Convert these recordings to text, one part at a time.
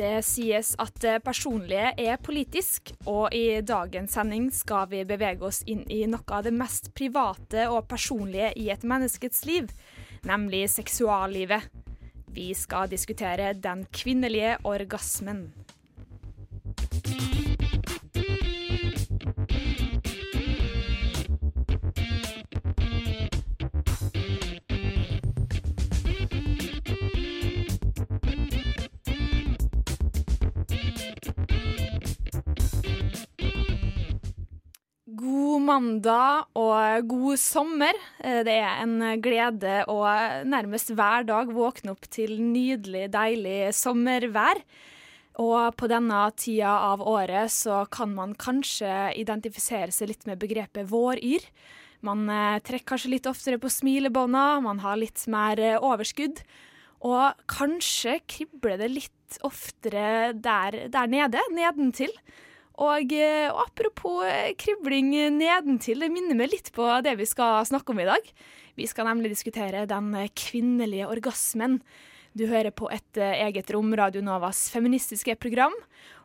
Det sies at det personlige er politisk, og i dagens sending skal vi bevege oss inn i noe av det mest private og personlige i et menneskets liv, nemlig seksuallivet. Vi skal diskutere den kvinnelige orgasmen. Mandag og god sommer. Eh, Det er en glede å nærmest hver dag våkne opp til nydelig, deilig sommervær. Og på denne tida av året så kan man kanskje identifisere seg litt med begrepet våryr. Man eh, trekker kanskje litt oftere på smilebånda, man har litt mer eh, overskudd. Og kanskje kribler det litt oftere der, der nede, nedentil. Og, eh, og apropos eh, kribling nedentil, det minner meg litt på det vi skal snakke om i dag. Vi skal nemlig diskutere den kvinnelige orgasmen. Du hører på et eh, eget rom, Radio Novas feministiske program.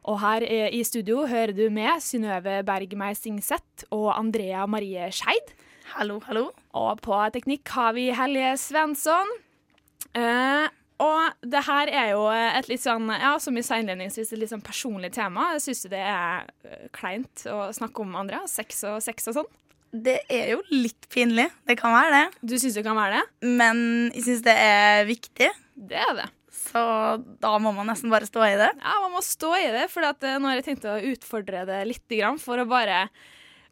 Og her i studio hører du med Synnøve Bergmeier Singseth og Andrea Marie Skeid. Hallo, hallo. Og på teknikk har vi Helje Svensson. Eh, og det her er jo et litt sånn, ja, som jeg sa innledningsvis, et litt sånn personlig tema. Jeg syns det er eh, kleint å snakke om andre. Sex og sex og sånn. Det er jo litt pinlig. Det kan være det. Du syns det kan være det? Men jeg syns det er viktig. Det er det. Så da må man nesten bare stå i det. Ja, man må stå i det, for eh, nå har jeg tenkt å utfordre det litt grann, for å bare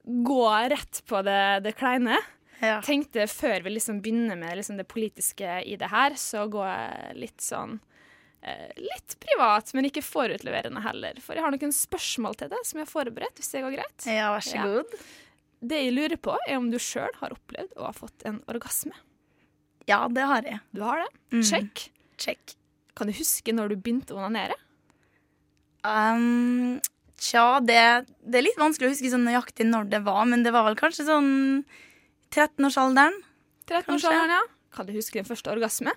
gå rett på det, det kleine. Ja. Tenkte før vi liksom begynner med liksom det politiske i det her, så går jeg litt sånn eh, Litt privat, men ikke forutleverende heller. For jeg har noen spørsmål til deg som jeg har forberedt, hvis det går greit. Ja, vær så Ja. god. Det jeg lurer på, er om du sjøl har opplevd å ha fått en orgasme. Ja, det har jeg. Du har det? Mhm. Check. Check. Kan du huske når du begynte å onanere? Um, tja, det, det er litt vanskelig å huske sånn nøyaktig når det var, men det var vel kanskje sånn 13-årsalderen. 13-årsalderen, ja. Kan du huske din første orgasme?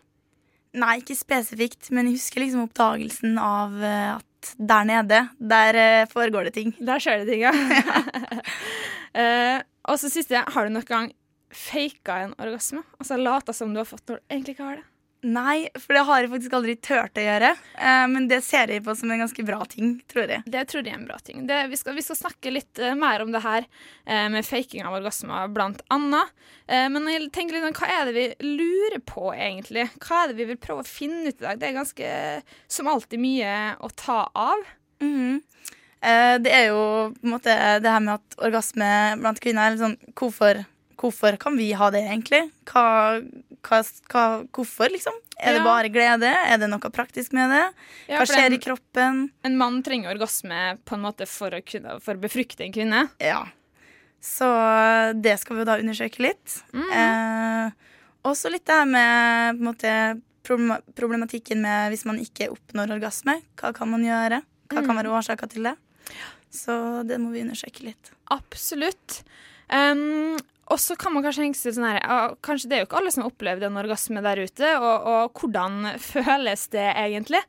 Nei, ikke spesifikt, men jeg husker liksom oppdagelsen av eh, at der nede, der eh, foregår det ting. Der skjer det ting, ja. uh, og så siste, har du noen gang faka en orgasme? Altså lata som du har fått når du egentlig ikke har det? Nei, for det har jeg faktisk aldri turt å gjøre. Eh, men det ser jeg på som en ganske bra ting, tror jeg. Det tror jeg er en bra ting. Det, vi, skal, vi skal snakke litt uh, mer om det her uh, med faking av orgasmer, blant annet. Uh, men jeg tenker litt om, hva er det vi lurer på, egentlig? Hva er det vi vil prøve å finne ut i dag? Det er ganske, som alltid, mye å ta av. Mhm. Eh, det er jo på en måte det her med at orgasme blant kvinner er litt sånn hvorfor, hvorfor kan vi ha det, egentlig? Hva, hva, hva, hvorfor, liksom? Er det bare glede? Er det noe praktisk med det? Ja, Hva skjer en, i kroppen? en mann trenger orgasme på en måte for å, kunne, for å befrukte en kvinne. Ja. Så det skal vi jo da undersøke litt. Mm. Eh, også litt det her med måte, problematikken med hvis man ikke oppnår orgasme. Hva kan man gjøre? Hva kan Mm. være årsaker til det? Så det må vi undersøke litt. Absolutt. Um, og så kan man kanskje tenke seg sånn her Kanskje det er jo ikke alle som har opplevd en orgasme der ute, og, og hvordan føles det egentlig?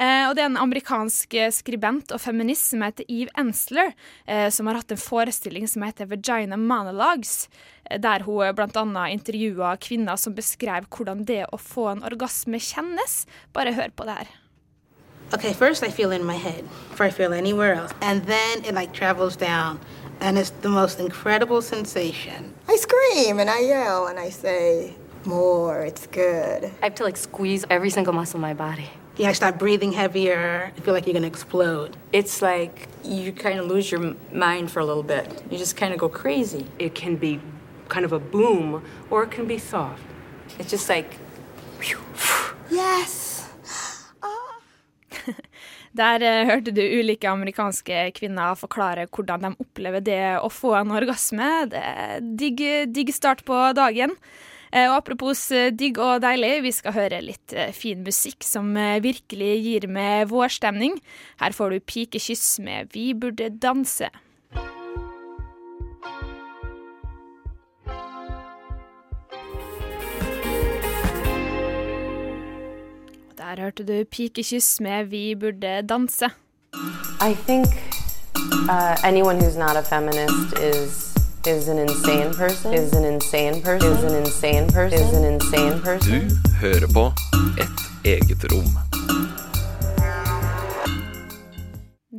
Eh, og det er en amerikansk eh, skribent og feminist som heter Eve Ensler, eh, som har hatt en forestilling som heter Vagina Monologues, eh, der hun bl.a. blant annet intervjua kvinner som beskrev hvordan det å få en orgasme kjennes. Bare hør på det her. Okay, first I feel in my head before I feel anywhere else. And then it like travels down and it's the most incredible sensation. I scream and I yell and I say, more, it's good. I have to like squeeze every single muscle in my body. Yeah, I start breathing heavier. I feel like you're gonna explode. It's like you kind of lose your mind for a little bit. You just kind of go crazy. It can be kind of a boom or it can be soft. It's just like Yes. Der eh, hørte du ulike amerikanske kvinner forklare hvordan de opplever det å få en orgasme. Det er digg, digg start på dagen. Eh, og apropos eh, digg og deilig, vi skal høre litt fin musikk som virkelig gir med vårstemning. Her får du pikekyss med Vi burde danse. Der hørte du pikekyss med Vi burde danse. I think uh, anyone who's not a feminist is is an insane person. Is an insane person. Is an insane person. Is an insane person. Du hører på Et eget rom.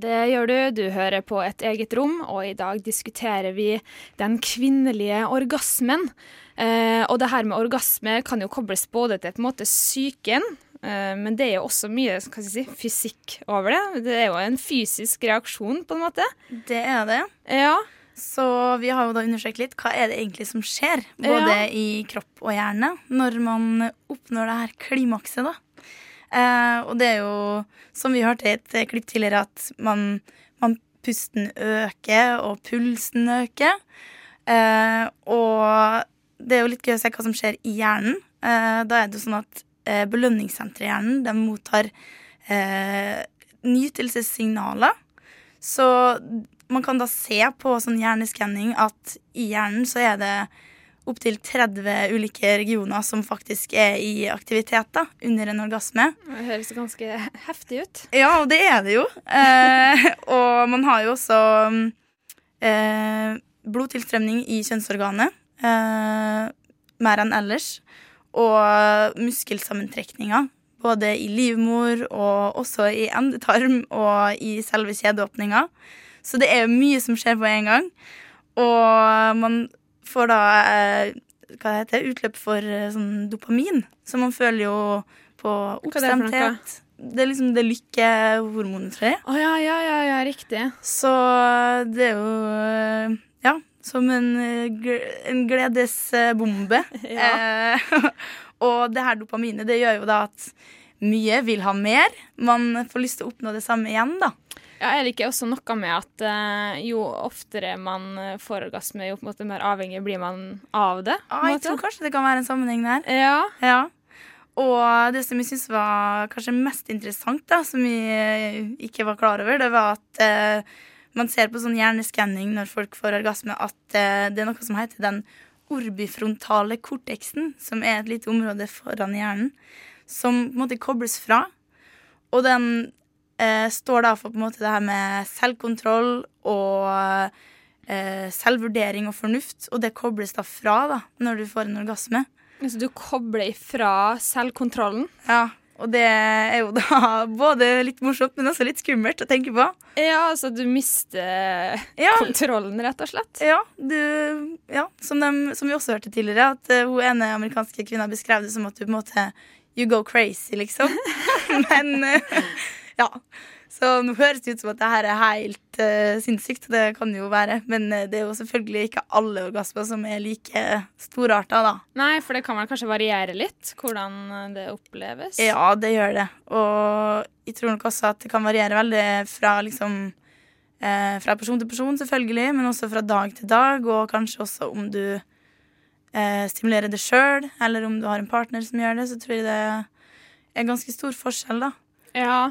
Det gjør du. Du hører på Et eget rom, og i dag diskuterer vi den kvinnelige orgasmen. Eh, og det her med orgasme kan jo kobles både til på en måte psyken, men det er jo også mye si, fysikk over det. Det er jo en fysisk reaksjon, på en måte. Det er det. Ja. Så vi har jo da undersøkt litt hva er det egentlig som skjer, både Ja. i kropp og hjerne, når man oppnår det her klimakset, da. Eh, og det er jo, som vi hørte i et eh, klipp tidligere, at man, man pusten øker, og pulsen øker. Eh, og det er jo litt gøy å se hva som skjer i hjernen. Eh, da er det jo sånn at eh, belønningssenteret i hjernen de mottar eh, nytelsessignaler. Så man kan da se på sånn hjerneskanning at i hjernen så er det opptil 30 ulike regioner som faktisk er i aktivitet da, under en orgasme. Det høres ganske heftig ut. Ja, og det er det jo. Eh, og man har jo også eh, blodtilstrømning i kjønnsorganet. Eh, mer enn ellers. Og muskelsammentrekninger. Både i livmor og også i endetarm og i selve kjedeåpninga. Så det er mye som skjer på en gang. Og man får da hva heter det utløp for eh, sånn dopamin. Så man føler jo på er det oppstemthet. Det er liksom det lykkehormonet, tror jeg. Å ja, ja, ja, ja, riktig. Så det er jo eh, Ja, som en, eh, en gledesbombe. Ja. Eh, og det her dopaminet det gjør jo da at mye vil ha mer. Man får lyst til å oppnå det samme igjen, da. Ja, Er det ikke også noe med at eh, jo oftere man eh, får orgasme, jo på en måte mer avhengig blir man av det? Ja, en jeg tror kanskje det kan være en sammenheng der. Ja. Ja. Og det som jeg syns var kanskje mest interessant, da, som jeg ikke var klar over, det var at eh, man ser på sånn hjerneskanning når folk får orgasme, at eh, det er noe som heter den orbifrontale korteksen, som er et lite område foran hjernen, som på en måte kobles fra. Og den eh, står da for på en måte det her med selvkontroll og eh, selvvurdering og fornuft, og det kobles da fra da, når du får en orgasme. Så du kobler ifra selvkontrollen? Ja, og det er jo da både litt morsomt, men også litt skummelt å tenke på. Ja, altså du mister Ja. kontrollen, rett og slett? Ja, du, ja som, de, som vi også hørte tidligere, at uh, hun ene amerikanske kvinna beskrev det som at du på en måte You go crazy, liksom. men uh, ja. Så nå høres det ut som at det her er helt uh, sinnssykt, det kan det jo være. Men eh, det er jo selvfølgelig ikke alle orgasmer som er like storarta, da. Nei, for det kan vel kanskje variere litt hvordan eh, det oppleves? Ja, det gjør det. Og jeg tror nok også at det kan variere veldig fra liksom eh, Fra person til person, selvfølgelig, men også fra dag til dag, og kanskje også om du eh, stimulerer det sjøl, eller om du har en partner som gjør det, så tror jeg det er ganske stor forskjell, da. Ja,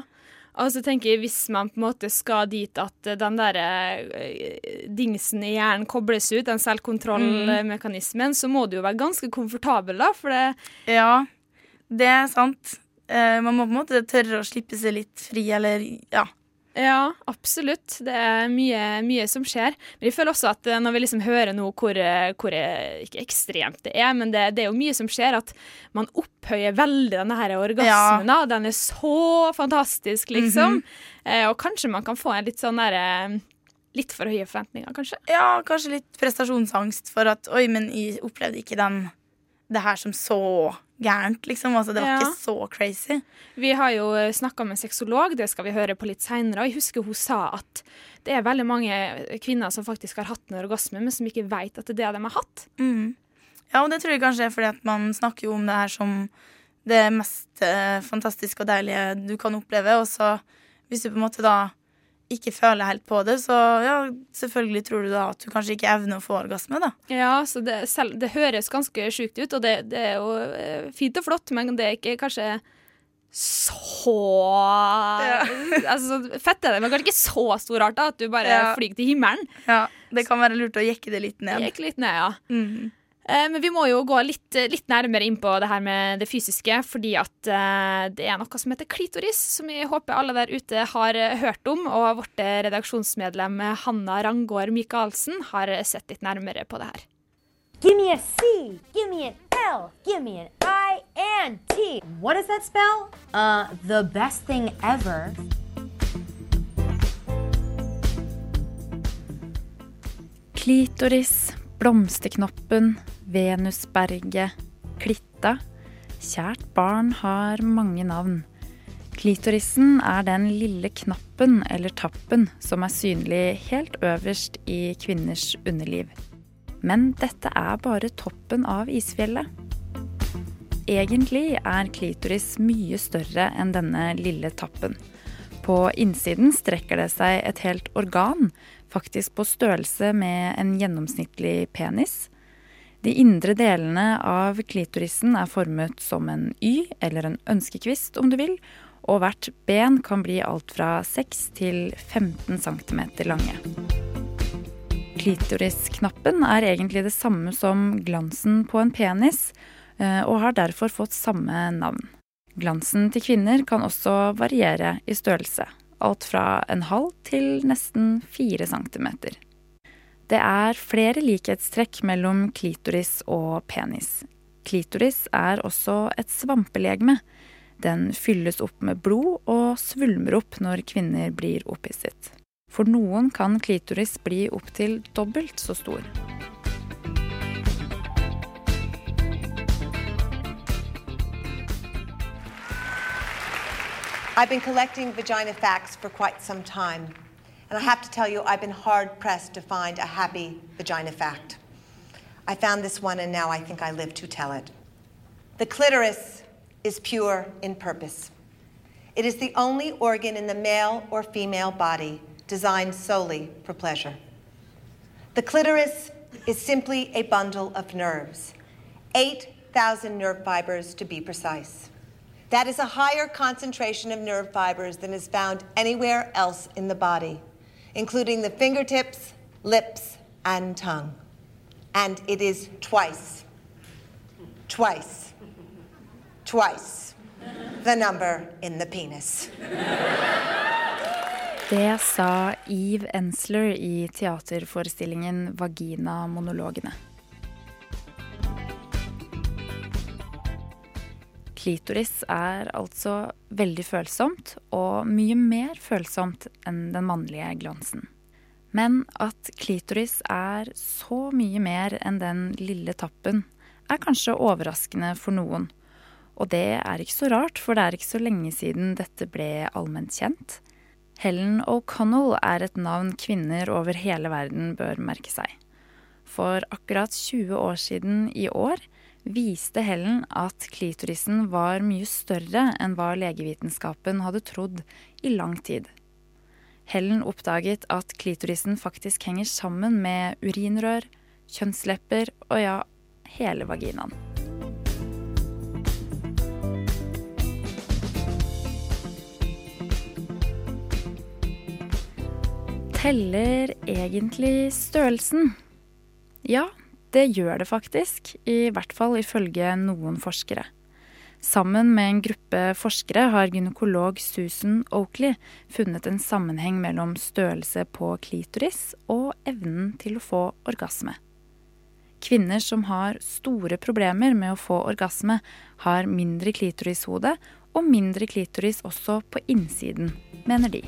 og så tenker jeg hvis man på en måte skal dit at den der eh, dingsen i hjernen kobles ut, den selvkontrollmekanismen, så må du jo være ganske komfortabel, da, for det Ja, det er sant. Eh, man må på en måte tørre å slippe seg litt fri, eller ja. Ja, absolutt. Det er mye, mye som skjer. Men jeg føler også at eh, når vi liksom hører nå hvor, eh, hvor eh, ikke ekstremt det er, men det, det er jo mye som skjer, at man opphøyer veldig denne her orgasmen. Ja. Den er så fantastisk, liksom. eh, og kanskje man kan få en litt sånn derre Litt for høye forventninger, kanskje? Ja, kanskje litt prestasjonsangst for at Oi, men jeg opplevde ikke den det her som så gærent, liksom. Altså, det var Ja. ikke så crazy. Vi har jo snakka med sexolog, det skal vi høre på litt seinere. Jeg husker hun sa at det er veldig mange kvinner som faktisk har hatt en orgasme, men som ikke vet at det er det de har hatt. Mm. Ja, og det tror jeg kanskje er fordi at man snakker jo om det her som det mest eh, fantastiske og deilige du kan oppleve, og så hvis du på en måte da ikke føler helt på det, så ja, selvfølgelig tror du da at du kanskje ikke evner å få orgasme, da. Ja, så det, selv, det høres ganske sjukt ut, og det, det er jo eh, fint og flott, men det er ikke kanskje så Altså, fett er det, men kanskje ikke så stor art da, at du bare Ja. flyr til himmelen. Ja, det kan være lurt å jekke det litt ned. Jekke litt ned, ja. Mhm. Eh, Men vi må jo gå litt, litt nærmere inn på det her med det fysiske, fordi at eh, det er noe som heter klitoris, som jeg håper alle der ute har eh, hørt om. Og vårt eh, redaksjonsmedlem eh, Hanna Rangård Michaelsen har eh, sett litt nærmere på det her. Give me a C. Give me an L. Give me an I and T. What does that spell? Uh, the best thing ever. Klitoris, blomsterknoppen, Venusberget, klitta. Kjært barn har mange navn. Klitorisen er den lille knappen eller tappen som er synlig helt øverst i kvinners underliv. Men dette er bare toppen av isfjellet. Egentlig er klitoris mye større enn denne lille tappen. På innsiden strekker det seg et helt organ, faktisk på størrelse med en gjennomsnittlig penis. De indre delene av klitorisen er formet som en Y, eller en ønskekvist om du vil, og hvert ben kan bli alt fra 6 til 15 cm lange. Klitorisknappen er egentlig det samme som glansen på en penis, eh, og har derfor fått samme navn. Glansen til kvinner kan også variere i størrelse, alt fra en halv til nesten fire centimeter. Det er flere likhetstrekk mellom klitoris og penis. Klitoris er også et svampelegeme. Den fylles opp med blod og svulmer opp når kvinner blir opphisset. For noen kan klitoris bli opptil dobbelt så stor. I've been collecting vagina facts for quite some time, and I have to tell you, I've been hard pressed to find a happy vagina fact. I found this one, and now I think I live to tell it. The clitoris is pure in purpose. It is the only organ in the male or female body designed solely for pleasure. The clitoris is simply a bundle of nerves, 8,000 nerve fibers to be precise. That is a higher concentration of nerve fibers than is found anywhere else in the body, including the fingertips, lips, and tongue. And it is twice, twice, twice the number in the penis. Det sa Eve Ensler i teaterforestillingen Vagina-monologene. Klitoris er altså veldig følsomt, og mye mer følsomt enn den mannlige glansen. Men at klitoris er så mye mer enn den lille tappen, er kanskje overraskende for noen. Og det er ikke så rart, for det er ikke så lenge siden dette ble allment kjent. Helen O'Connell er et navn kvinner over hele verden bør merke seg. For akkurat 20 år siden i år viste Helen at klitorisen var mye større enn hva legevitenskapen hadde trodd i lang tid. Helen oppdaget at klitorisen faktisk henger sammen med urinrør, kjønnslepper og ja, hele vaginaen. Teller egentlig størrelsen? Ja, det gjør det faktisk, i hvert fall ifølge noen forskere. Sammen med en gruppe forskere har gynekolog Susan Oakley funnet en sammenheng mellom størrelse på klitoris og evnen til å få orgasme. Kvinner som har store problemer med å få orgasme, har mindre klitorishode og mindre klitoris også på innsiden, mener de.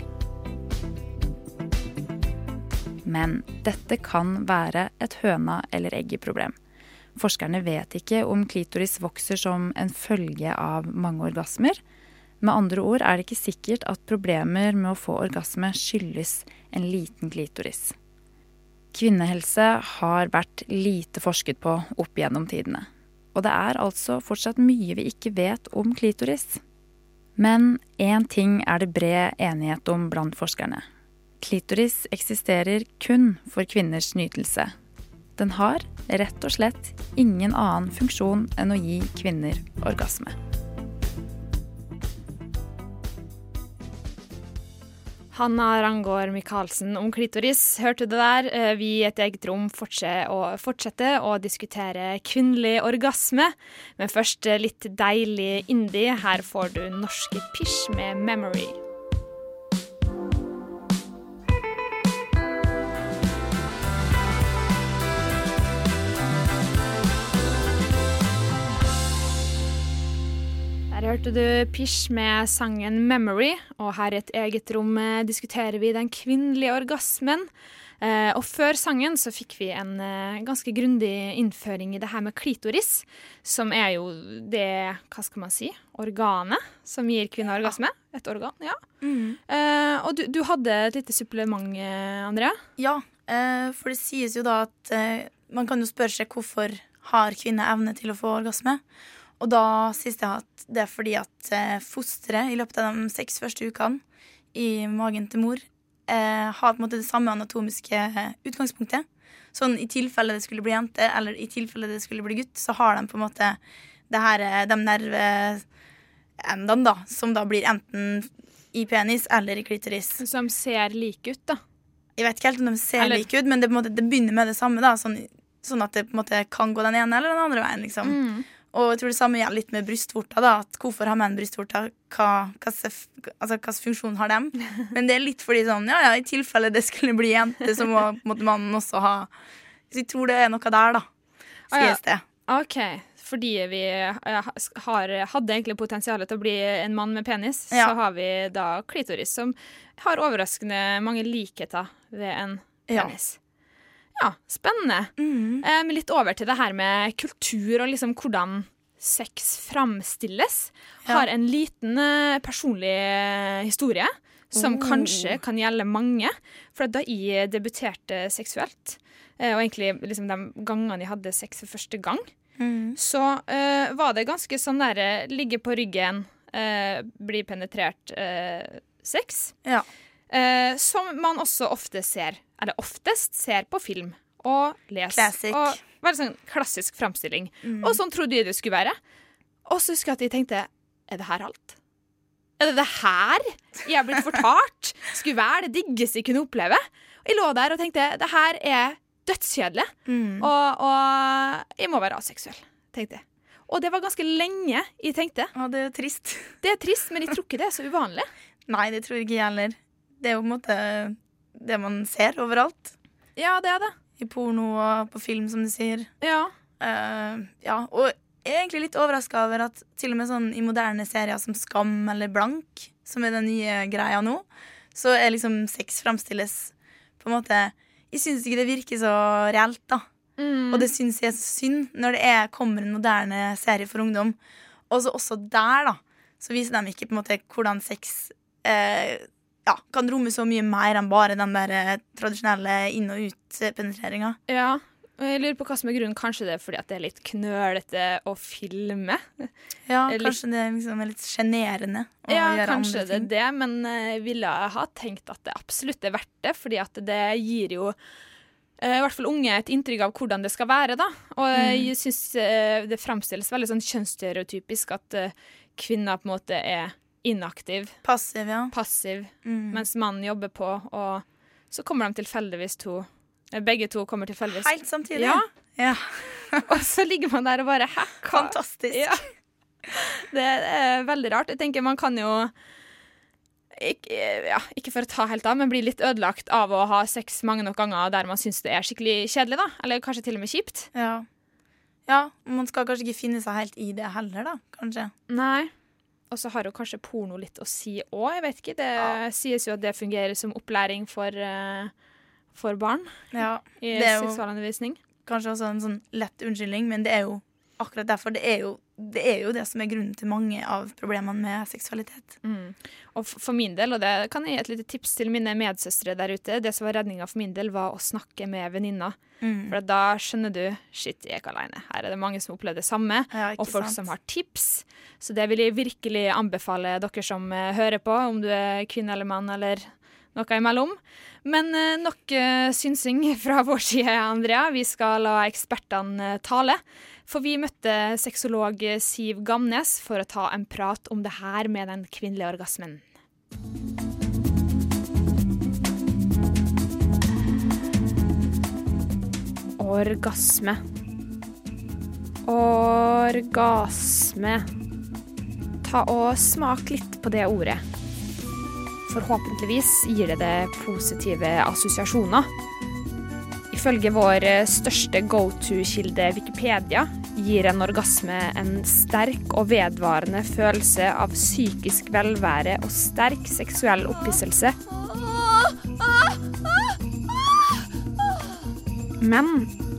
Men dette kan være et høna eller egget-problem. Forskerne vet ikke om klitoris vokser som en følge av mange orgasmer. Med andre ord er det ikke sikkert at problemer med å få orgasme skyldes en liten klitoris. Kvinnehelse har vært lite forsket på opp gjennom tidene. Og det er altså fortsatt mye vi ikke vet om klitoris. Men én ting er det bred enighet om blant forskerne. Klitoris eksisterer kun for kvinners nytelse. Den har rett og slett ingen annen funksjon enn å gi kvinner orgasme. Hanna Rangård Michaelsen om klitoris. Hørte du det der? Eh, Vi i et eget rom fortsetter å, diskutere kvinnelig orgasme. Men først eh, litt deilig indie. Her får du norske Pish med 'Memory'. Der hørte du Pish med sangen 'Memory', og her i et eget rom eh, diskuterer vi den kvinnelige orgasmen. Eh, og før sangen så fikk vi en eh, ganske grundig innføring i det her med klitoris, som er jo det, hva skal man si, organet som gir kvinner orgasme. Et organ, ja. Mm. og du, du hadde et lite supplement, Andrea? Ja, for det sies jo da at man kan jo spørre seg hvorfor har kvinner evne til å få orgasme. Og da sies det at det er fordi at eh, fosteret i løpet av de seks første ukene i magen til mor eh, har på en måte det samme anatomiske eh, utgangspunktet. Sånn i tilfelle det skulle bli jente, eller i tilfelle det skulle bli gutt, så har de på en måte det her, eh, de nerveendene da, som da blir enten i penis eller i klitoris. Så de ser like ut, da. Jeg vet ikke helt om de ser Eller- like ut, men det, måte, det begynner med det samme. da Sånn, sånn at det på en måte kan gå den ene eller den andre veien. liksom Mm. Og jeg tror det samme gjelder litt med brystvorter. da At Hvorfor har menn brystvorter? Hva, hva, altså, hva funksjon har dem? Men det er litt fordi sånn, ja, ja, i tilfelle det skulle bli jente, så må måtte mannen også ha Så jeg tror det er noe der, da. Ah, ja. Sies det. OK. Fordi vi eh, har, hadde egentlig potensialet til å bli en mann med penis, Ja. så har vi da klitoris, som har overraskende mange likheter ved en penis. Ja, spennende. Mm. Eh, men litt over til det her med kultur og liksom hvordan sex framstilles. Ja. Har en liten eh, personlig eh, historie som Oh. kanskje kan gjelde mange. For da jeg debuterte seksuelt, eh, og egentlig liksom de gangene jeg hadde sex for første gang, Mm. så eh, var det ganske sånn derre eh, ligge på ryggen, bli penetrert sex. Ja. Eh, som man også ofte ser, eller oftest ser på film og leser. Classic. Og Veldig sånn klassisk framstilling. Mm. Og sånn trodde jeg det skulle være. Og så husker jeg at jeg tenkte Er det her alt? Er det det her jeg har blitt fortalt skulle være det diggeste jeg kunne oppleve? Og jeg lå der og tenkte det her er dødskjedelig. Mm. Og, og jeg må være aseksuell, tenkte jeg. Og det var ganske lenge jeg tenkte. Ja, det er trist. Det er trist, men jeg tror ikke det er så uvanlig. Nei, det tror jeg ikke jeg heller. Det er jo på en måte det man ser overalt. Ja, det er det. I porno og på film, som du sier. Ja. Uh, ja, og jeg er egentlig litt overraska over at til og med sånn i moderne serier som Skam eller Blank, som er den nye greia nå, så er liksom sex framstilles på en måte Jeg syns ikke det virker så reelt, da. Mm. Og det syns jeg er så synd når det er, kommer en moderne serie for ungdom. Og så også der, da, så viser de ikke på en måte hvordan sex eh, ja, kan romme så mye mer enn bare den der eh, tradisjonelle inn- og ut-penetreringa. Ja. Jeg lurer på hva som er grunnen. Kanskje det er fordi at det er litt knølete å filme? Ja, Litt- kanskje det liksom er litt sjenerende å Ja, gjøre kanskje andre det er ting. det, men eh, jeg ville ha tenkt at det absolutt er verdt det, fordi at det gir jo eh, i hvert fall unge et inntrykk av hvordan det skal være, da. Og Mm. jeg syns det fremstilles veldig sånn kjønnsstereotypisk at kvinner på en måte er inaktiv. Passiv, ja. Passiv, Mm. mens mannen jobber på, og så kommer de tilfeldigvis to eh, Begge to kommer tilfeldigvis. Helt samtidig. Ja. Ja. og så ligger man der og bare Hæ? hva?» Fantastisk. Ja. Det er veldig rart. Jeg tenker man kan jo ikke, ja, ikke for å ta helt av, men bli litt ødelagt av å ha sex mange nok ganger der man syns det er skikkelig kjedelig, da. Eller kanskje til og med kjipt. Ja. ja, man skal kanskje ikke finne seg helt i det heller, da. Kanskje. Nei. Og så har jo kanskje porno litt å si òg, jeg vet ikke. Det sies jo at det fungerer som opplæring for, eh, for barn Ja, i er seksualundervisning. kanskje også en sånn lett unnskyldning, men det er jo akkurat derfor. Det er jo det er jo det som er grunnen til mange av problemene med seksualitet. Mm. Og for min del, og det kan jeg gi et lite tips til mine medsøstre der ute, det som var redninga for min del, var å snakke med venninner. Mm. For da skjønner du shit, jeg er ikke alene. Her er det mange som opplever det samme, Ja, og folk sant. som har tips. Så det vil jeg virkelig anbefale dere som eh, hører på, om du er kvinne eller mann eller noe imellom. Men eh, nok eh, synsing fra vår side, Andrea. Vi skal la ekspertene tale. For vi møtte sexolog Siv Gamnes for å ta en prat om det her med den kvinnelige orgasmen. Orgasme. Orgasme. Ta og smak litt på det ordet. Forhåpentligvis gir det det positive assosiasjoner. Ifølge vår største go-to-kilde Wikipedia gir en orgasme en sterk og vedvarende følelse av psykisk velvære og sterk seksuell opphisselse. Men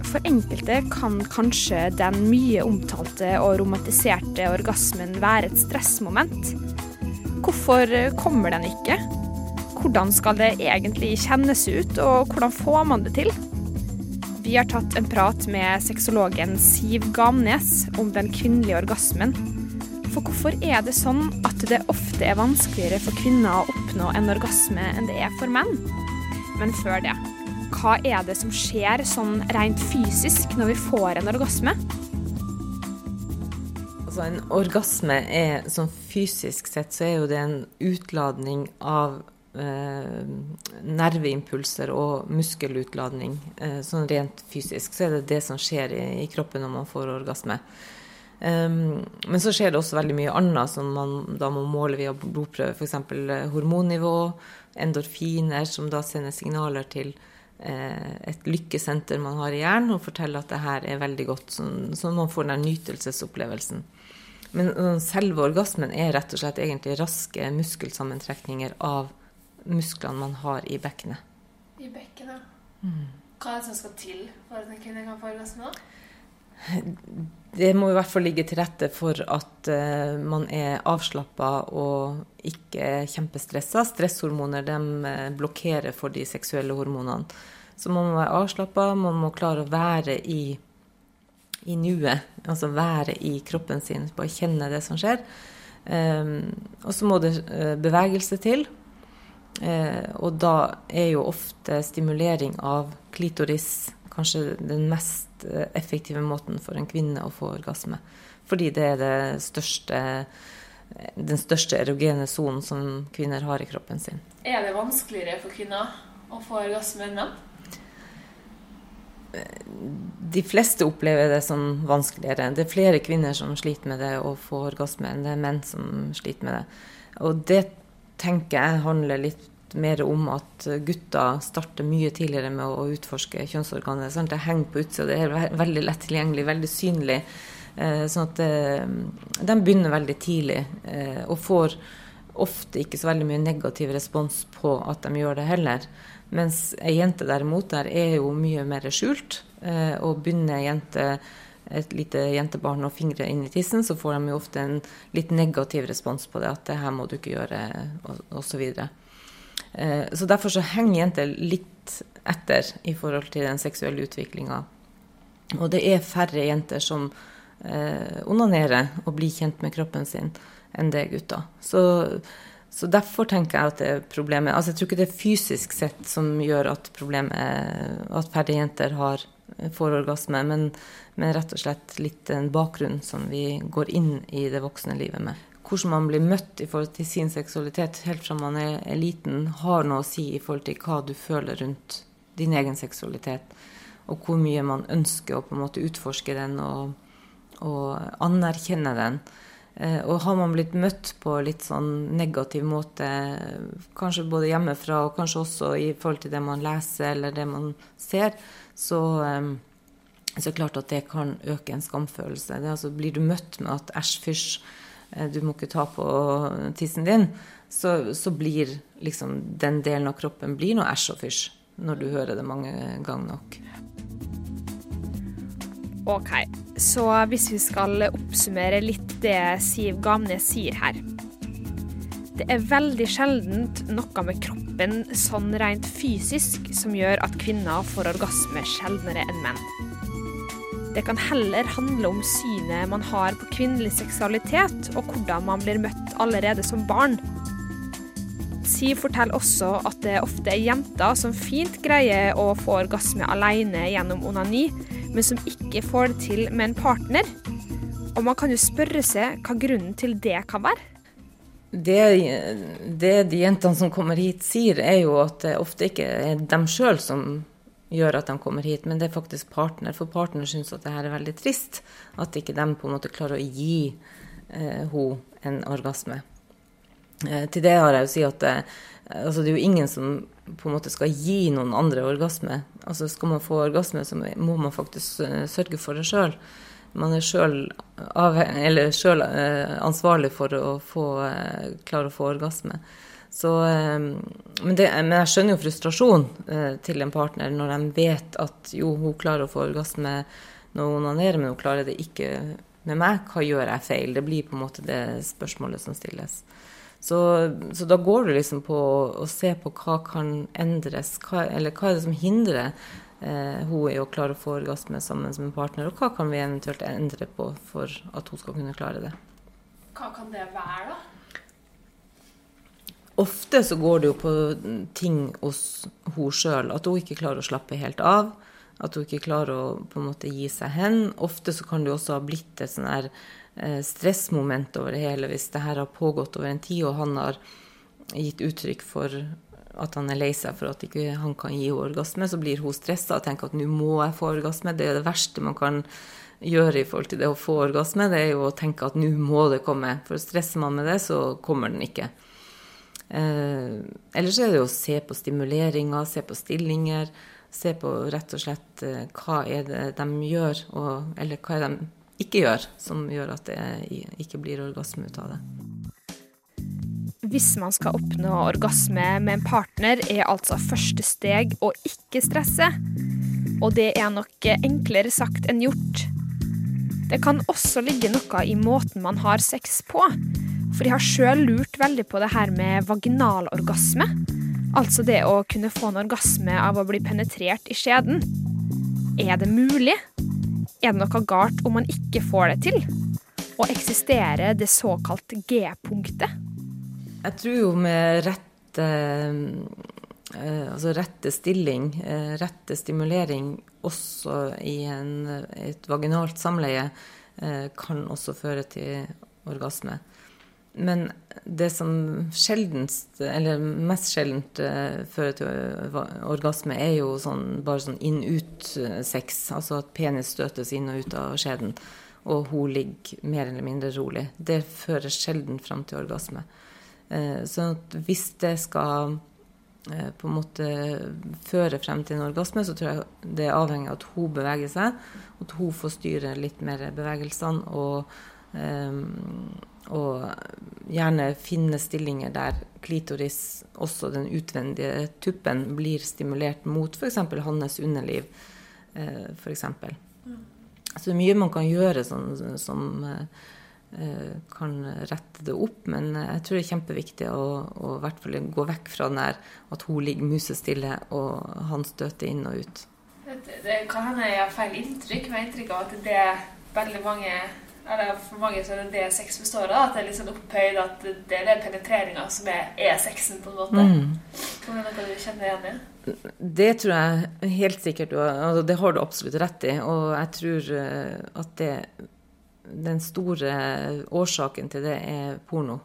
for enkelte kan kanskje den mye omtalte og romantiserte orgasmen være et stressmoment. Hvorfor kommer den ikke? Hvordan skal det egentlig kjennes ut, og hvordan får man det til? Vi har tatt en prat med sexologen Siv Gamnes om den kvinnelige orgasmen. For hvorfor er det sånn at det ofte er vanskeligere for kvinner å oppnå en orgasme enn det er for menn? Men før det, hva er det som skjer sånn rent fysisk når vi får en orgasme? Altså en orgasme er sånn fysisk sett så er jo det en utladning av nerveimpulser og muskelutladning. Eh, sånn rent fysisk så er det det som skjer i, i kroppen når man får orgasme. Um, men så skjer det også veldig mye annet som man da må måle via blodprøve. F.eks. hormonnivå, endorfiner som da sender signaler til eh, et lykkesenter man har i hjernen og forteller at det her er veldig godt, sånn, sånn man får den nytelsesopplevelsen. Men selve orgasmen er rett og slett egentlig raske muskelsammentrekninger av musklene man har i bekkenet. I bekkenet. Mm. Hva er det som skal til for at en kvinne kan få orgasme? Det må i hvert fall ligge til rette for at uh, man er avslappa og ikke kjempestressa. Stresshormoner de eh, blokkerer for de seksuelle hormonene. Så man må være avslappa, man må klare å være i, i nuet. Altså være i kroppen sin, bare kjenne det som skjer. Um, og så må det eh, bevegelse til. Eh, og da er jo ofte stimulering av klitoris kanskje den mest eh, effektive måten for en kvinne å få orgasme. Fordi det er det største, den største erogene sonen som kvinner har i kroppen sin. Er det vanskeligere for kvinner å få orgasme enn menn? De fleste opplever det som vanskeligere. Det er flere kvinner som sliter med det å få orgasme, enn det er menn som sliter med det. Og det tenker jeg handler litt mer om at gutter starter mye tidligere med å utforske kjønnsorganet. Sant? det henger på utsida, det er veldig lett tilgjengelig, veldig synlig. Eh, sånn at eh, de begynner veldig tidlig eh, og får ofte ikke så veldig mye negativ respons på at de gjør det heller. Mens ei jente derimot, der er jo mye mer skjult. Og begynner ei jente et lite jentebarn og fingre inn i tissen, så får de jo ofte en litt negativ respons på det. At det her må du ikke gjøre, og så videre. Eh, Så derfor så henger jenter litt etter i forhold til den seksuelle utviklinga. Og det er færre jenter som eh, onanerer og blir kjent med kroppen sin, enn det er gutter. Så, så derfor tenker jeg at det er problemet Altså jeg tror ikke det er fysisk sett som gjør at problemet at færre jenter har, får orgasme, men, men rett og slett litt en bakgrunn som vi går inn i det voksne livet med hvordan man blir møtt i forhold til sin seksualitet helt fra man er, liten, har noe å si i forhold til hva du føler rundt din egen seksualitet. Og hvor mye man ønsker å på en måte utforske den og, og anerkjenne den. Eh, og har man blitt møtt på litt sånn negativ måte, kanskje både hjemmefra og kanskje også i forhold til det man leser eller det man ser, så, eh, så er det klart at det kan øke en skamfølelse. Det, altså, blir du møtt med at æsj, fysj, eh, du må ikke ta på tissen din, så, så blir liksom den delen av kroppen blir noe æsj og fysj når du hører det mange ganger nok. OK, så hvis vi skal oppsummere litt det Siv Gamnes sier her. Det er veldig sjeldent noe med kroppen sånn rent fysisk som gjør at kvinner får orgasme sjeldnere enn menn. Det kan heller handle om synet man har på kvinnelig seksualitet, og hvordan man blir møtt allerede som barn. Siv forteller også at det ofte er jenter som fint greier å få orgasme alene gjennom onani, men som ikke får det til med en partner. Og man kan jo spørre seg hva grunnen til det kan være. Det, det de jentene som kommer hit sier, er jo at det ofte ikke er dem sjøl som gjør at de kommer hit, men det er faktisk partner. For partner syns at det her er veldig trist. At ikke de på en måte klarer å gi eh, henne en orgasme. Eh, til det har jeg å si at det, altså det er jo ingen som på en måte skal gi noen andre orgasme. Altså Skal man få orgasme, så må man faktisk uh, sørge for det sjøl. Man er sjøl uh, ansvarlig for å få, uh, klare å få orgasme. Så, men, det, men, jeg skjønner jo frustrasjon til en partner når de vet at jo, hun klarer å få orgasme når hun onanerer, men hun klarer det ikke med meg. Hva gjør jeg feil? Det blir på en måte det spørsmålet som stilles. Så, så, da går du liksom på å se på hva kan endres, hva, eller hva er det som hindrer eh, hun i å klare å få orgasme sammen som en partner, og hva kan vi eventuelt endre på for at hun skal kunne klare det. Hva kan det være, da? Ofte så går det jo på ting hos hun sjøl, at hun ikke klarer å slappe helt av. At hun ikke klarer å på en måte gi seg hen. Ofte så kan det jo også ha blitt et sånn her stressmoment over det hele hvis det her har pågått over en tid, og han har gitt uttrykk for at han er lei seg for at ikke han kan gi orgasme, så blir hun stressa og tenker at nå må jeg få orgasme. Det er det verste man kan gjøre i forhold til det å få orgasme, det er jo å tenke at nå må det komme. For stresser man med det, så kommer den ikke. Eh, ellers er det å se på stimuleringer, se på stillinger. Se på rett og slett eh, hva er det de gjør, og, eller hva er det ikke gjør, som gjør at det ikke blir orgasme ut av det. Hvis man skal oppnå orgasme med en partner, er altså første steg å ikke stresse. Og det er nok enklere sagt enn gjort. Det kan også ligge noe i måten man har sex på. For jeg har sjøl lurt veldig på det her med vaginalorgasme. Altså det å kunne få en orgasme av å bli penetrert i skjeden. Er det mulig? Er det noe galt om man ikke får det til? Og eksisterer det såkalt G-punktet? Jeg tror jo med rette, eh, altså rette stilling, eh, rette stimulering også i en, et vaginalt samleie, eh, kan også føre til orgasme. Men det som sjeldent, eller mest sjeldent uh, fører til orgasme, er jo sånn, bare sånn inn-ut-sex. Altså at penis støtes inn og ut av skjeden, og hun ligger mer eller mindre rolig. Det fører sjelden fram til orgasme. Uh, så hvis det skal på en måte føre frem til en orgasme, så tror jeg det er avhengig av at hun beveger seg, at hun får styre litt mer bevegelsene. og og gjerne finne stillinger der klitoris, også den utvendige tuppen, blir stimulert mot f.eks. hans underliv. Eh, for eksempel. Så det er mye man kan gjøre som, som eh, kan rette det opp, men jeg tror det er kjempeviktig å, å hvert fall gå vekk fra den der at hun ligger musestille og han støter inn og ut. Det, det kan hende jeg har feil inntrykk, men inntrykk av at det er veldig mange eller For mange så er det det sex består av. At det er litt sånn opphøyd at det er den penetreringa som er, er, sexen, på en måte. Mm. Er det noe du kjenner igjen i? Det tror jeg helt sikkert. Altså, det har du absolutt rett i. Og jeg tror eh, at det, den store årsaken til det er porno.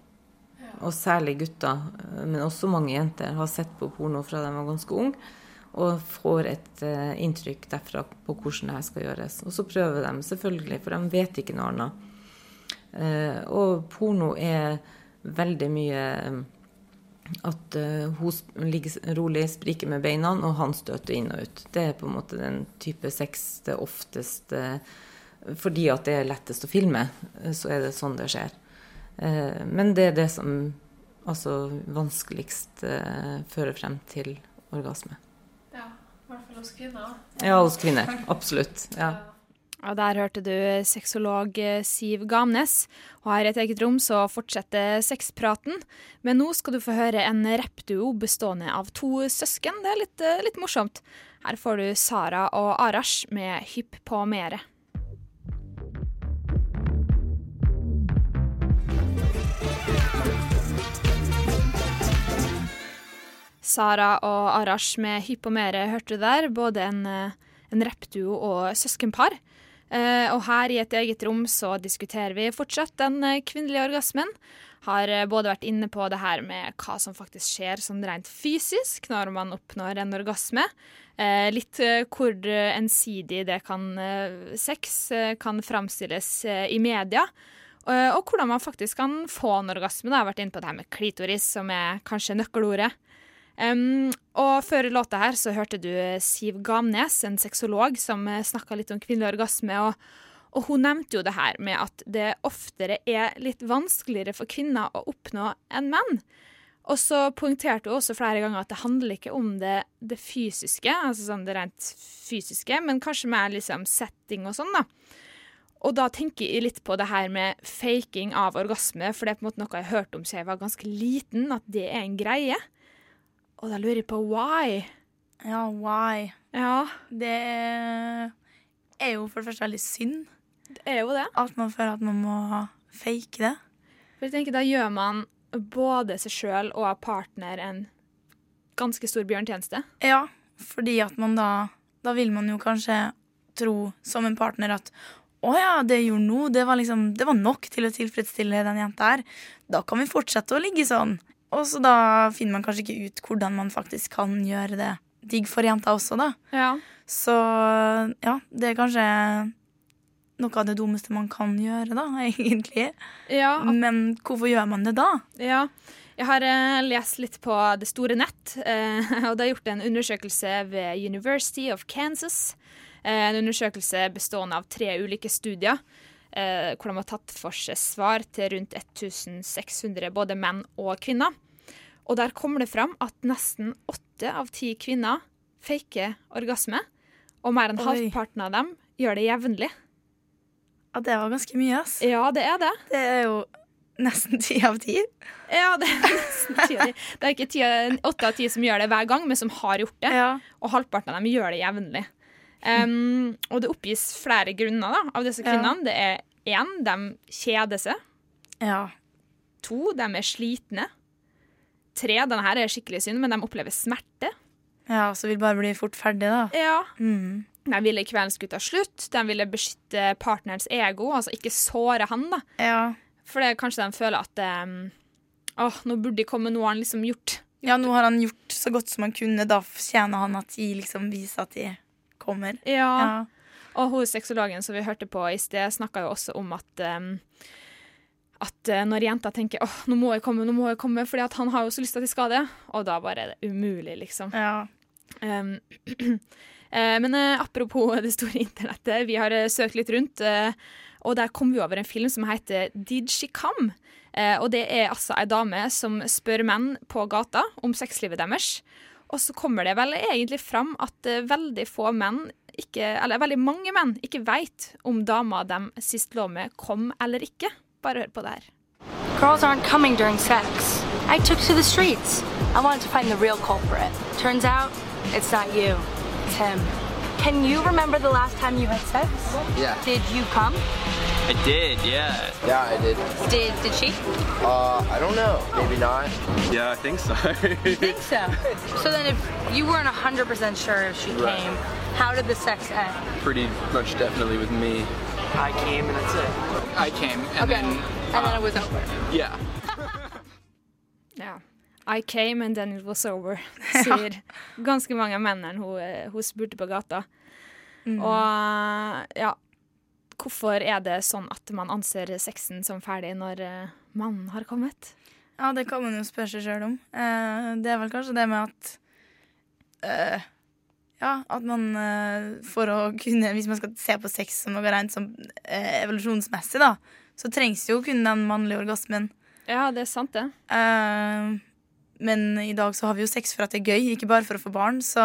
Ja. Og særlig gutter, men også mange jenter, har sett på porno fra de var ganske unge og får et uh, inntrykk derfra på hvordan det skal gjøres. Og så prøver de, selvfølgelig, for de vet ikke noe annet. Uh, og porno er veldig mye um, at uh, hun ligger rolig, spriker med beina, og han støter inn og ut. Det er på en måte den type sex det oftest Fordi at det er lettest å filme, så er det sånn det skjer. men det er det som altså vanskeligst fører frem til orgasme hvert fall hos kvinner. Ja, hos kvinner. Absolutt. Ja. Og Der hørte du sexolog eh, Siv Gamnes. Og her i et eget rom så fortsetter sexpraten. Men nå skal du få høre en rappduo bestående av to søsken. Det er litt, eh, litt morsomt. Her får du Sara og Arash med Hypp på mere. Sara og Arash med Hypp og mere hørte du der. Både en, eh, en rappduo og søskenpar. Eh, og her i et eget rom så diskuterer vi fortsatt den eh, kvinnelige orgasmen. Har både vært inne på det her med hva som faktisk skjer sånn rent fysisk når man oppnår en orgasme. Litt hvor ensidig det kan sex kan framstilles i media. Og hvordan man faktisk kan få en orgasme. Da. Jeg har vært inne på det her med klitoris, som er kanskje nøkkelordet. Um, og før låta her så hørte du Siv Gamnes, en sexolog, som snakka litt om kvinnelig orgasme. Og, og hun nevnte jo det her med at det oftere er litt vanskeligere for kvinner å oppnå enn menn. Og så poengterte hun også flere ganger at det handler ikke om det, det fysiske, altså sånn det rent fysiske, men kanskje mer liksom setting og sånn, da. Og da tenker jeg litt på det her med faking av orgasme, for det er på en måte noe jeg hørte om siden jeg var ganske liten, at det er en greie. Og da lurer jeg på why. Ja, why? Ja. Det er jo for det første veldig synd. Det er jo det. At man føler at man må fake det. For jeg tenker Da gjør man både seg sjøl og partner en ganske stor bjørntjeneste. Ja, fordi at man da Da vil man jo kanskje tro som en partner at å ja, det jeg gjorde nå, det var liksom Det var nok til å tilfredsstille den jenta her. Da kan vi fortsette å ligge sånn. Og så da finner man kanskje ikke ut hvordan man faktisk kan gjøre det digg for jenta også, da. Ja. Så ja, det er kanskje noe av det dummeste man kan gjøre, da, egentlig. Ja. Men hvorfor gjør man det da? Ja. Jeg har eh, lest litt på det store nett, eh, og det er gjort en undersøkelse ved University of Kansas. Eh, en undersøkelse bestående av tre ulike studier. Eh, hvor de har tatt for seg svar til rundt 1600 både menn og kvinner. Og der kommer det fram at nesten åtte av ti kvinner faker orgasme. Og mer enn Oi. halvparten av dem gjør det jevnlig. Ja, det var ganske mye, ass. Ja, det er det. Det er jo nesten ti av ti. Ja, det er nesten ti av ti. Det er ikke åtte av ti som gjør det hver gang, men som har gjort det. Og halvparten av dem gjør det jevnlig. Um, og det oppgis flere grunner da, av disse kvinnene. Det er én, de kjeder seg. Ja. To, de er slitne. Tre, denne her er skikkelig synd, men de opplever smerte. Ja, så vil bare bli fort ferdig, da. Ja. Mm. De ville kvelden skulle ta slutt. De ville beskytte partnerens ego, altså ikke såre han. da. Ja. For det er kanskje de føler at um, Åh, nå burde de komme, nå har han liksom gjort Ja, nå har han gjort så godt som han kunne. Da fortjener han at de liksom viser at de kommer. Ja. Og hun sexologen som vi hørte på i sted, snakka jo også om at um, at eh, når jenta tenker åh, nå må jeg komme, nå må jeg komme, fordi at han har jo så lyst til at jeg skal det, og da bare er det umulig, liksom. Um, eh, men eh, apropos det store internettet, vi har søkt litt rundt, og der kom vi over en film som heter Did She Come? Og det er altså ei dame som spør menn på gata om sexlivet deres. Og så kommer det vel egentlig fram at eh, veldig få menn, ikke, eller veldig mange menn, ikke veit om dama de sist lå med, kom eller ikke. Bare hør på det her. Girls aren't coming during sex. I took to the streets. I wanted to find the real culprit. Turns out, it's not you. It's him. Can you remember the last time you had sex? Yeah. Did you come? I did, yeah. Yeah, I did. Did did she? Uh, I don't know. Maybe not. Yeah, I think so. You think so? So then, if you weren't hundred percent sure if she Right. came, how did the sex end? Pretty much definitely with me. I came and that's it. I came and Okay. then. And then it was over. Yeah. yeah. I came and then it was over, sier ganske mange av mennene hun, eh, hun spurte på gata. Mm. Og ja, hvorfor er det sånn at man anser sexen som ferdig når eh, mannen har kommet? Ja, det kan man jo spørre seg sjøl om. Eh, det er vel kanskje det med at eh, Ja, at man eh, for å kunne Hvis man skal se på sex som noe rent som eh, evolusjonsmessig, da, så trengs jo kun den mannlige orgasmen. Ja, det er sant, det. Men i dag så har vi jo sex for at det er gøy, ikke bare for å få barn. Så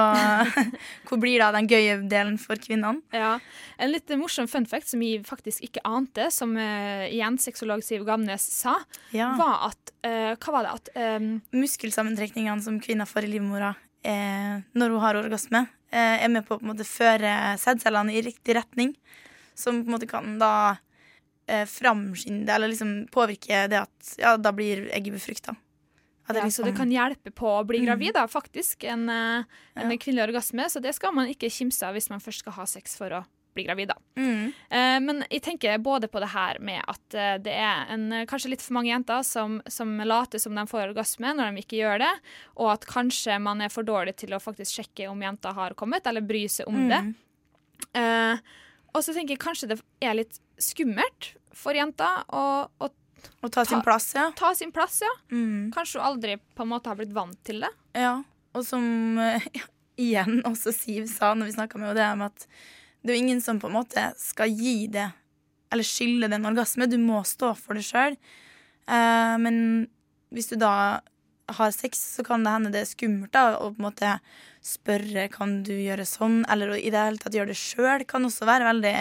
hvor blir da den gøye delen for kvinnene? Ja, En litt morsom fun fact som jeg faktisk ikke ante, som uh, igjen sexolog Siv Gamnes sa, Ja. var at uh, Hva var det at um, Muskelsammentrekningene som kvinner får i livmora eh, når hun har orgasme, eh, er med på å på en måte føre sædcellene i riktig retning. Som på en måte kan da eh, framskynde eller liksom påvirke det at ja, da blir egget befrukta. At det liksom- Så det kan hjelpe på å bli Mm. gravid, da, faktisk. En, en ja. kvinnelig orgasme. Så det skal man ikke kimse av hvis man først skal ha sex for å bli gravid, da. Mm. Eh, men jeg tenker både på det her med at eh, det er en, eh, kanskje litt for mange jenter som, som later som de får orgasme når de ikke gjør det, og at kanskje man er for dårlig til å faktisk sjekke om jenta har kommet, eller bry seg om Mm. det. Eh, og så tenker jeg kanskje det er litt skummelt for jenter å, å Å ta sin plass, ja. Ta sin plass, ja. Mm. Kanskje hun aldri på en måte har blitt vant til det. Ja, og som eh, igjen også Siv sa når vi snakka med henne, det er med at det er jo ingen som på en måte skal gi det eller skylde det en orgasme. Du må stå for det sjøl. Uh, men hvis du da har sex, så kan det hende det er skummelt da, å på en måte spørre kan du gjøre sånn, eller i det hele tatt gjøre det sjøl. Kan også være veldig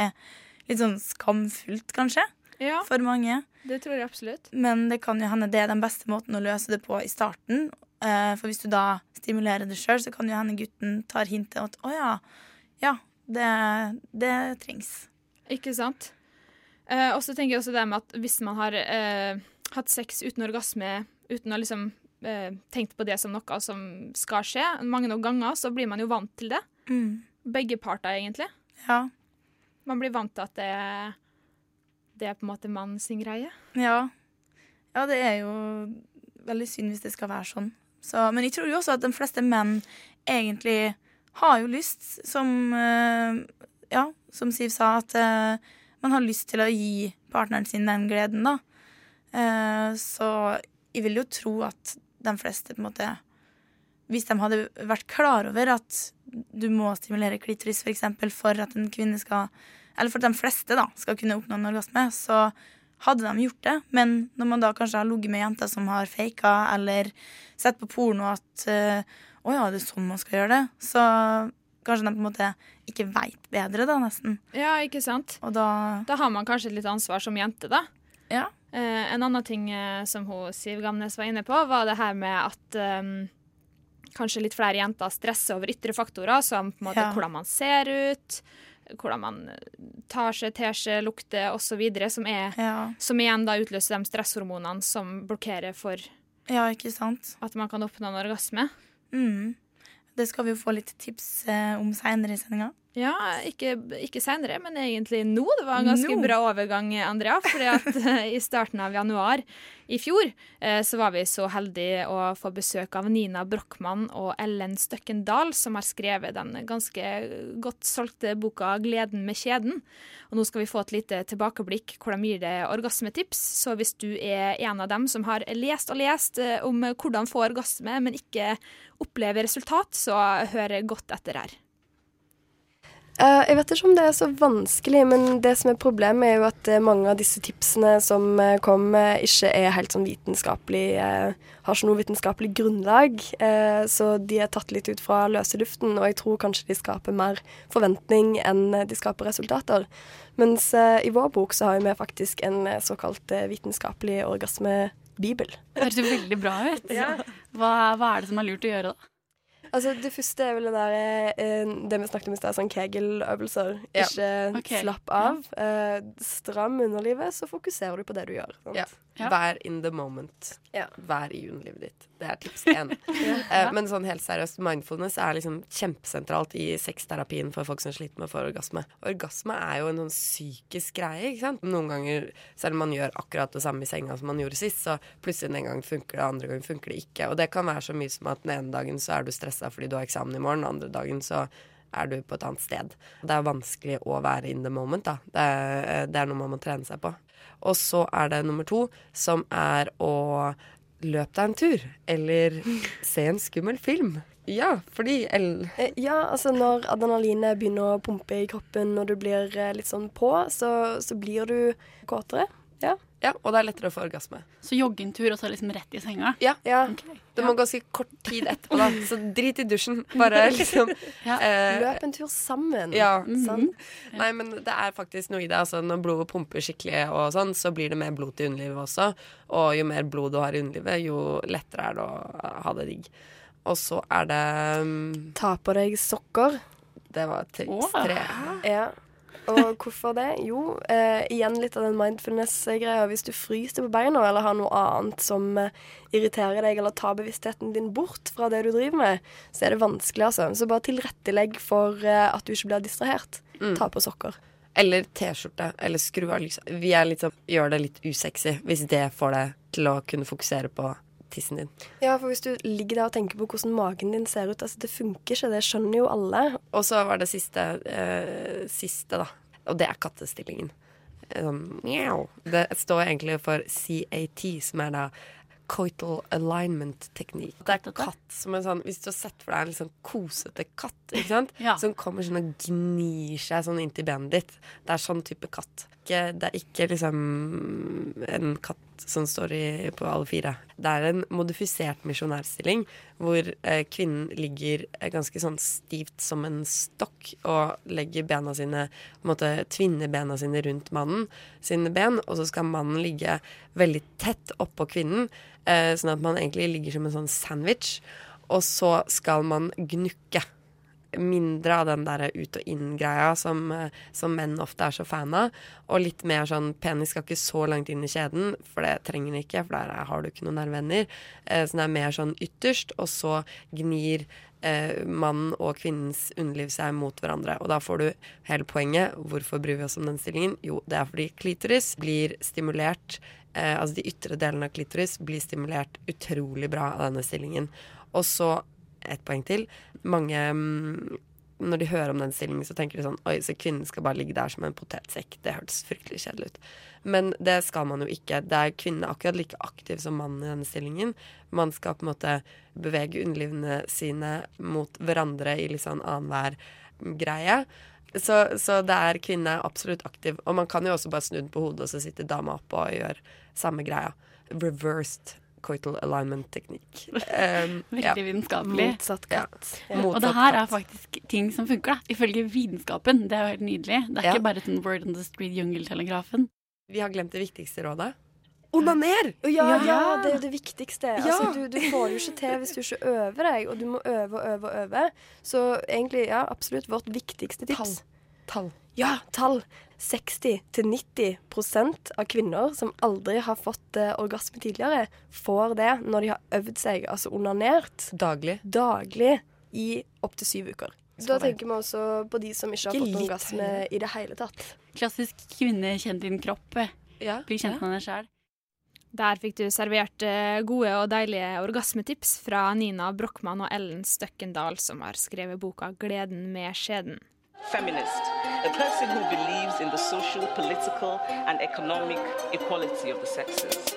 litt sånn skamfullt, kanskje, Ja. for mange. Det tror jeg absolutt. Men det kan jo hende det er den beste måten å løse det på i starten. Eh, for hvis du da stimulerer det sjøl, så kan jo hende gutten tar hintet at å ja, ja, det, det trengs. Ikke sant? Eh, og så tenker jeg også det med at hvis man har eh, hatt sex uten orgasme, uten å liksom eh, tenkt på det som noe som skal skje, mange nok ganger, så blir man jo vant til det. Mm. Begge parter, egentlig. Ja. Man blir vant til at det, det er på en måte mann sin greie. Ja. ja, det er jo veldig synd hvis det skal være sånn. Så, men jeg tror jo også at de fleste menn egentlig har jo lyst, som eh, Ja, som Siv sa, at eh, man har lyst til å gi partneren sin den gleden, da. Eh, så jeg vil jo tro at de fleste på en måte Hvis de hadde vært klar over at du må stimulere klitoris for, eksempel, for at en kvinne skal Eller for at de fleste da skal kunne oppnå en orgasme, så hadde de gjort det. Men når man da kanskje har ligget med jenter som har faka, eller sett på porno at eh, å ja, det er sånn man skal gjøre det, så kanskje de på en måte ikke veit bedre, da, nesten. Ja, ikke sant? Da Da har man kanskje litt ansvar som jente, da. Ja. Eh, en annen ting eh, som hun, Siv Gamnes var inne på, var det her med at eh, kanskje litt flere jenter stresser over ytre faktorer, som på en måte Ja. hvordan man ser ut, hvordan man tar seg, ter seg, lukter osv., som, er- Ja. som igjen da utløser de stresshormonene som blokkerer for Ja, at man kan oppnå en orgasme. Mm. Det skal vi jo få litt tips eh, om seinere i sendinga. Ja, ikke, ikke senere, men egentlig nå. Det var en ganske Nå? bra overgang, Andrea. at eh, i starten av januar i fjor eh, så var vi så heldige å få besøk av Nina Brochmann og Ellen Støkkendal, som har skrevet den ganske godt solgte boka 'Gleden med kjeden'. Og nå skal vi få et lite tilbakeblikk hvor de gir det orgasmetips. Så hvis du er en av dem som har lest og lest eh, om hvordan få orgasme, men ikke opplever resultat, så hør godt etter her. Eh, jeg vet ikke om det er så vanskelig, men det som er problemet, er jo at eh, mange av disse tipsene som kom, ikke er helt sånn vitenskapelig eh, Har ikke noe vitenskapelig grunnlag. eh, så de er tatt litt ut fra løse luften, og jeg tror kanskje de skaper mer forventning enn eh, de skaper resultater. Mens eh, i vår bok så har vi faktisk en eh, såkalt eh, vitenskapelig orgasmebibel. Det høres jo veldig bra ut. Hva, hva er det som er lurt å gjøre, da? Altså, Det første er vel det der eh, Det vi snakket om i stad, sånn Kegel-øvelser. Ikke okay. slapp av. Eh, stram underlivet, så fokuserer du på det du gjør. Sant? Ja. Vær in the moment. Vær i underlivet ditt. Det er tips én. eh, men sånn helt seriøst, mindfulness er liksom kjempesentralt i sexterapien for folk som sliter med å få orgasme. Orgasme er jo en sånn psykisk greie. ikke sant? Noen ganger, selv om man gjør akkurat det samme i senga som man gjorde sist, så plutselig en gang funker det, andre gang funker det ikke. Og det kan være så mye som at den ene dagen så er du stressa fordi du har eksamen i morgen, den andre dagen så er du på et annet sted. Det er vanskelig å være in the moment, da. Det er, det er noe man må trene seg på. Og så er det nummer to, som er å løpe deg en tur. Eller se en skummel film. Ja, fordi el Eh, Ja, altså når adrenalinet begynner å pumpe i kroppen og du blir eh, litt sånn på, så, så blir du kåtere. Ja. Ja, og det er lettere å få orgasme. Så jogge en tur og så liksom rett i senga? Ja. Det må ganske kort tid etterpå, da. Så drit i dusjen. Bare liksom ja. eh, Løp en tur sammen. Ja. Sant? Nei, men det er faktisk noe i det. Altså, når blodet pumper skikkelig, og sånn, så blir det mer blod til underlivet også. Og jo mer blod du har i underlivet, jo lettere er det å ha det digg. Og så er det um, Ta på deg sokker. Det var triks tre. Ja. Og hvorfor det? Jo, eh, igjen litt av den mindfulness-greia. Hvis du fryser på beina eller har noe annet som eh, irriterer deg, eller tar bevisstheten din bort fra det du driver med, så er det vanskelig, altså. Så bare tilrettelegg for eh, at du ikke blir distrahert. Mm. Ta på sokker. Eller T-skjorte. Eller skru av lyset. Vi er litt sånn, gjør det litt usexy, hvis det får deg til å kunne fokusere på tissen din. Ja, for hvis du ligger der og tenker på hvordan magen din ser ut, altså det funker ikke, det skjønner jo alle. Og så var det siste, eh, siste da. Og det er kattestillingen. Sånn, mjau. Det står egentlig for CAT, som er da coital alignment teknikk. Det er katt som en sånn Hvis du har sett for deg en litt sånn kosete katt, ikke sant? Ja. som kommer sånn og gnir seg sånn inntil benet ditt. Det er sånn type katt. Ikke, det er ikke liksom en katt som står i, på alle fire. Det er en modifisert misjonærstilling hvor eh, kvinnen ligger eh, ganske sånn stivt som en stokk og legger bena sine på en måte tvinner bena sine rundt mannen sine ben, og så skal mannen ligge veldig tett oppå kvinnen, eh, sånn at man egentlig ligger som en sånn sandwich, og så skal man gnukke mindre av den der ut-og-inn-greia som, eh, som menn ofte er så fan av. Og litt mer sånn penis skal ikke så langt inn i kjeden, for det trenger den ikke, for der har du ikke noen nervevenner. Eh, så det er mer sånn ytterst, og så gnir eh, mannen og kvinnens underliv seg mot hverandre. Og da får du hele poenget. Hvorfor bryr vi oss om den stillingen? Jo, det er fordi klitoris blir stimulert eh, Altså de ytre delene av klitoris blir stimulert utrolig bra av denne stillingen. Og så et poeng til. Mange mm, når de hører om den stillingen, så tenker de sånn Oi, så kvinnen skal bare ligge der som en potetsekk. Det hørtes fryktelig kjedelig ut. Men det skal man jo ikke. Det er kvinnen akkurat like aktiv som mannen i denne stillingen. Man skal på en måte bevege underlivene sine mot hverandre i litt sånn annenhver greie. Så, så det er kvinnen er absolutt aktiv. Og man kan jo også bare snu den på hodet, og så sitter dama oppe og gjør samme greia. Reversed coital alignment-teknikk. Um, Veldig vitenskapelig. Motsatt katt. Ja. Og det her er faktisk ting som funker, da. Ifølge vitenskapen. Det er jo helt nydelig. Det er Ja. ikke bare et sånn word on the street, jungeltelegrafen. Vi har glemt det viktigste rådet. Onaner! Ja, ja, det er jo det viktigste. Ja. Altså, du, du får jo ikke til hvis du ikke øver deg, og du må øve og øve og øve. Så egentlig, ja, absolutt vårt viktigste tips. Tall. Ja, tall. 60-90% av kvinner som aldri har fått eh, orgasme tidligere, får det når de har øvd seg, altså onanert. Daglig. Daglig i opptil syv uker. Så Da tenker vi også på de som ikke har fått orgasme i det hele tatt. Klassisk kvinne kjenn din kropp. Ja. Bli kjent med deg sjæl. Der fikk du servert eh, gode og deilige orgasmetips fra Nina Brochmann og Ellen Støkkendal, som har skrevet boka 'Gleden med skjeden'. Feminist, a person who believes in the social, political, and economic equality of the sexes.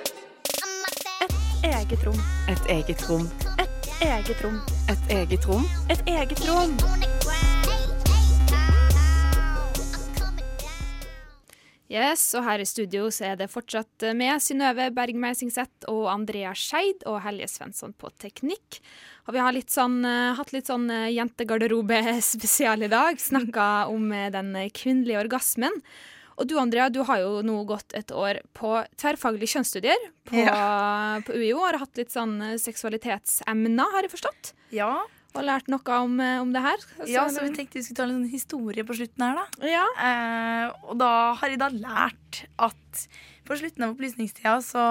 Eget rom. Et eget rom. Et eget rom. Et Eget rom. Et eget rom. Et eget rom. Yes, og her i studio så er det fortsatt med Synnøve Berg Meisingseth og Andrea Skeid og Helje Svensson på teknikk. Og vi har litt sånn, eh, hatt litt sånn eh, jentegarderobe-spesial i dag. Snakka om eh, den kvinnelige orgasmen. Og du Andrea, du har jo nå gått et år på tverrfaglige kjønnsstudier på, på UiO. Har hatt litt sånn eh, seksualitetsemner, har jeg forstått. Ja. Og lært noe om, eh, om det her. Så, Ja, så vi tenkte vi skulle ta en sånn historie på slutten her, da. Ja. Eh, og da har jeg da lært at på slutten av opplysningstida så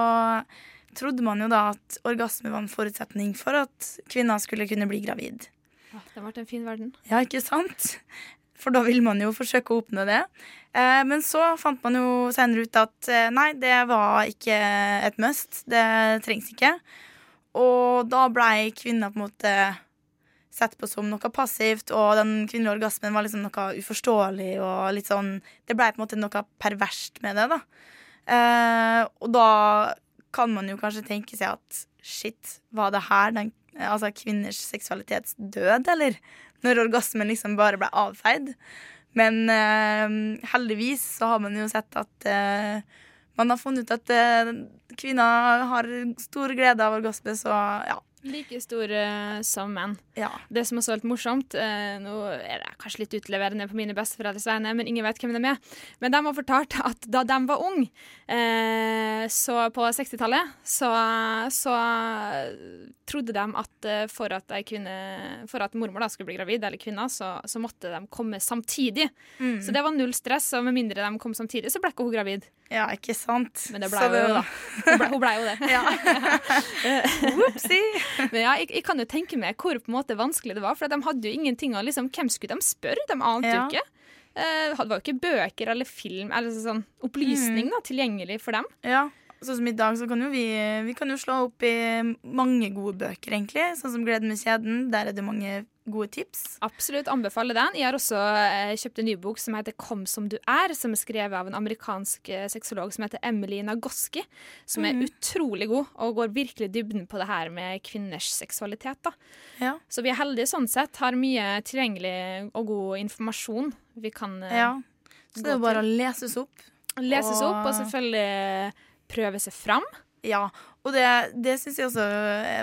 trodde man jo da at orgasme var en forutsetning for at kvinner skulle kunne bli gravid. Ja, det ble en fin verden. Ja, ikke sant? For da vil man jo forsøke å oppnå det. Eh, men så fant man jo senere ut at eh, nei, det var ikke et must. Det trengs ikke. Og da blei kvinner på en måte sett på som noe passivt, og den kvinnelige orgasmen var liksom noe uforståelig og litt sånn Det blei på en måte noe perverst med det, da. Eh, og da kan man jo kanskje tenke seg at shit, var det her den, altså kvinners seksualitetsdød, eller? Når orgasmen liksom bare ble avfeid. Men eh, heldigvis så har man jo sett at eh, man har funnet ut at eh, kvinner har stor glede av orgasme, så ja. Like stor eh, som menn. Ja. Det som også er litt morsomt eh, Nå er det kanskje litt utleverende på mine besteforeldres vegne, men ingen vet hvem de er. Men de har fortalt at da de var unge, eh, så på 60-tallet, så, så trodde de at for at, kvinne, for at mormor da skulle bli gravid, eller kvinna, så, så måtte de komme samtidig. Mm. Så det var null stress, og med mindre de kom samtidig, så ble ikke hun gravid. Ja, ikke sant. Men det ble hun jo, da. Hun ble, hun ble jo det. Men ja, jeg, jeg kan jo tenke meg hvor på en måte vanskelig det var, for de hadde jo ingenting å liksom, Hvem skulle de spørre? De ante jo Ja. ikke. Eh, Det var jo ikke bøker eller film eller sånn opplysning da, tilgjengelig for dem. Ja, sånn som i dag så kan jo vi Vi kan jo slå opp i mange gode bøker, egentlig. Sånn som 'Gleden med kjeden'. Der er det mange gode tips. Absolutt anbefaler den. Jeg har også eh, kjøpt en ny bok som heter 'Kom som du er', som er skrevet av en amerikansk eh, sexolog som heter Emily Nagoski, som er Mhm. utrolig god og går virkelig dybden på det her med kvinners seksualitet. da. Ja. Så vi er heldige sånn sett, har mye tilgjengelig og god informasjon vi kan eh, Ja. Så det er jo bare til. å leses opp. leses opp og selvfølgelig prøve seg fram. Ja, og det, det syns jeg også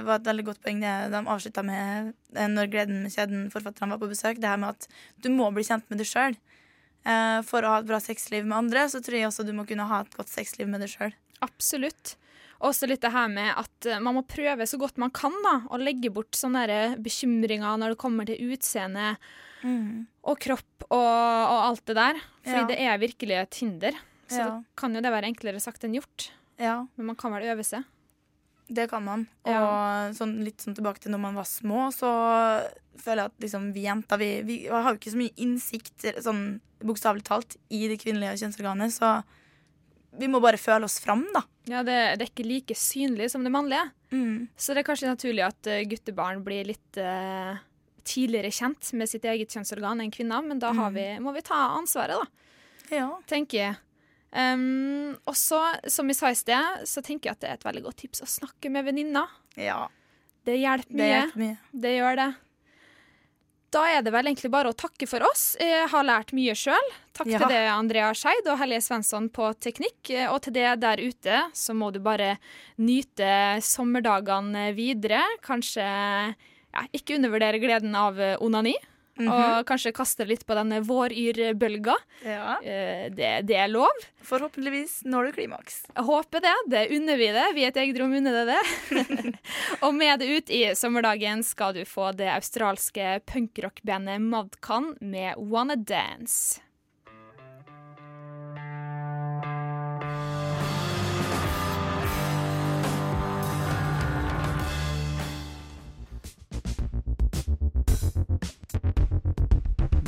var et veldig godt poeng, det de avslutta med eh, når Gleden med kjeden forfatterne var på besøk. Det her med at du må bli kjent med deg sjøl. For å ha et bra sexliv med andre, så tror jeg også du må kunne ha et godt sexliv med deg sjøl. Absolutt. Også litt det her med at eh, man må prøve så godt man kan da, å legge bort sånne bekymringer når det kommer til utseende og kropp og, og alt det der. Fordi Ja. det er virkelig et hinder. Så Ja. kan jo det være enklere sagt enn gjort. Ja. Men man kan vel øve seg. Det kan man. Og Ja. sånn, litt sånn tilbake til når man var små, så føler jeg at liksom, vi jenter vi, vi har jo ikke så mye innsikt, sånn bokstavelig talt, i det kvinnelige kjønnsorganet, så vi må bare føle oss fram, da. Ja, det, det er ikke like synlig som det mannlige. Mm. Så det er kanskje naturlig at eh, guttebarn blir litt uh, tidligere kjent med sitt eget kjønnsorgan enn kvinner, men da har Mm. vi, må vi ta ansvaret, da. Ja. tenker jeg. Um, og så, som jeg sa i sted, så tenker jeg at det er et veldig godt tips å snakke med venninner. Ja. Det hjelper mye. Det hjelper mye. Det gjør det. Da er det vel egentlig bare å takke for oss. Jeg har lært mye sjøl. Takk Ja. til det, Andrea Skeid og Hellige Svensson på teknikk. Og til det der ute, så må du bare nyte sommerdagene videre. Kanskje ja, ikke undervurdere gleden av eh, Mhm. Og kanskje kaste litt på denne våryrbølga. Ja. Eh, Det, det er lov. Forhåpentligvis når du klimaks. Jeg håper det. Det unner vi det. Vi i et eget rom unner det det. og med det ut i sommerdagen skal du få det australske punkrockbandet Madcon med Wanna Dance.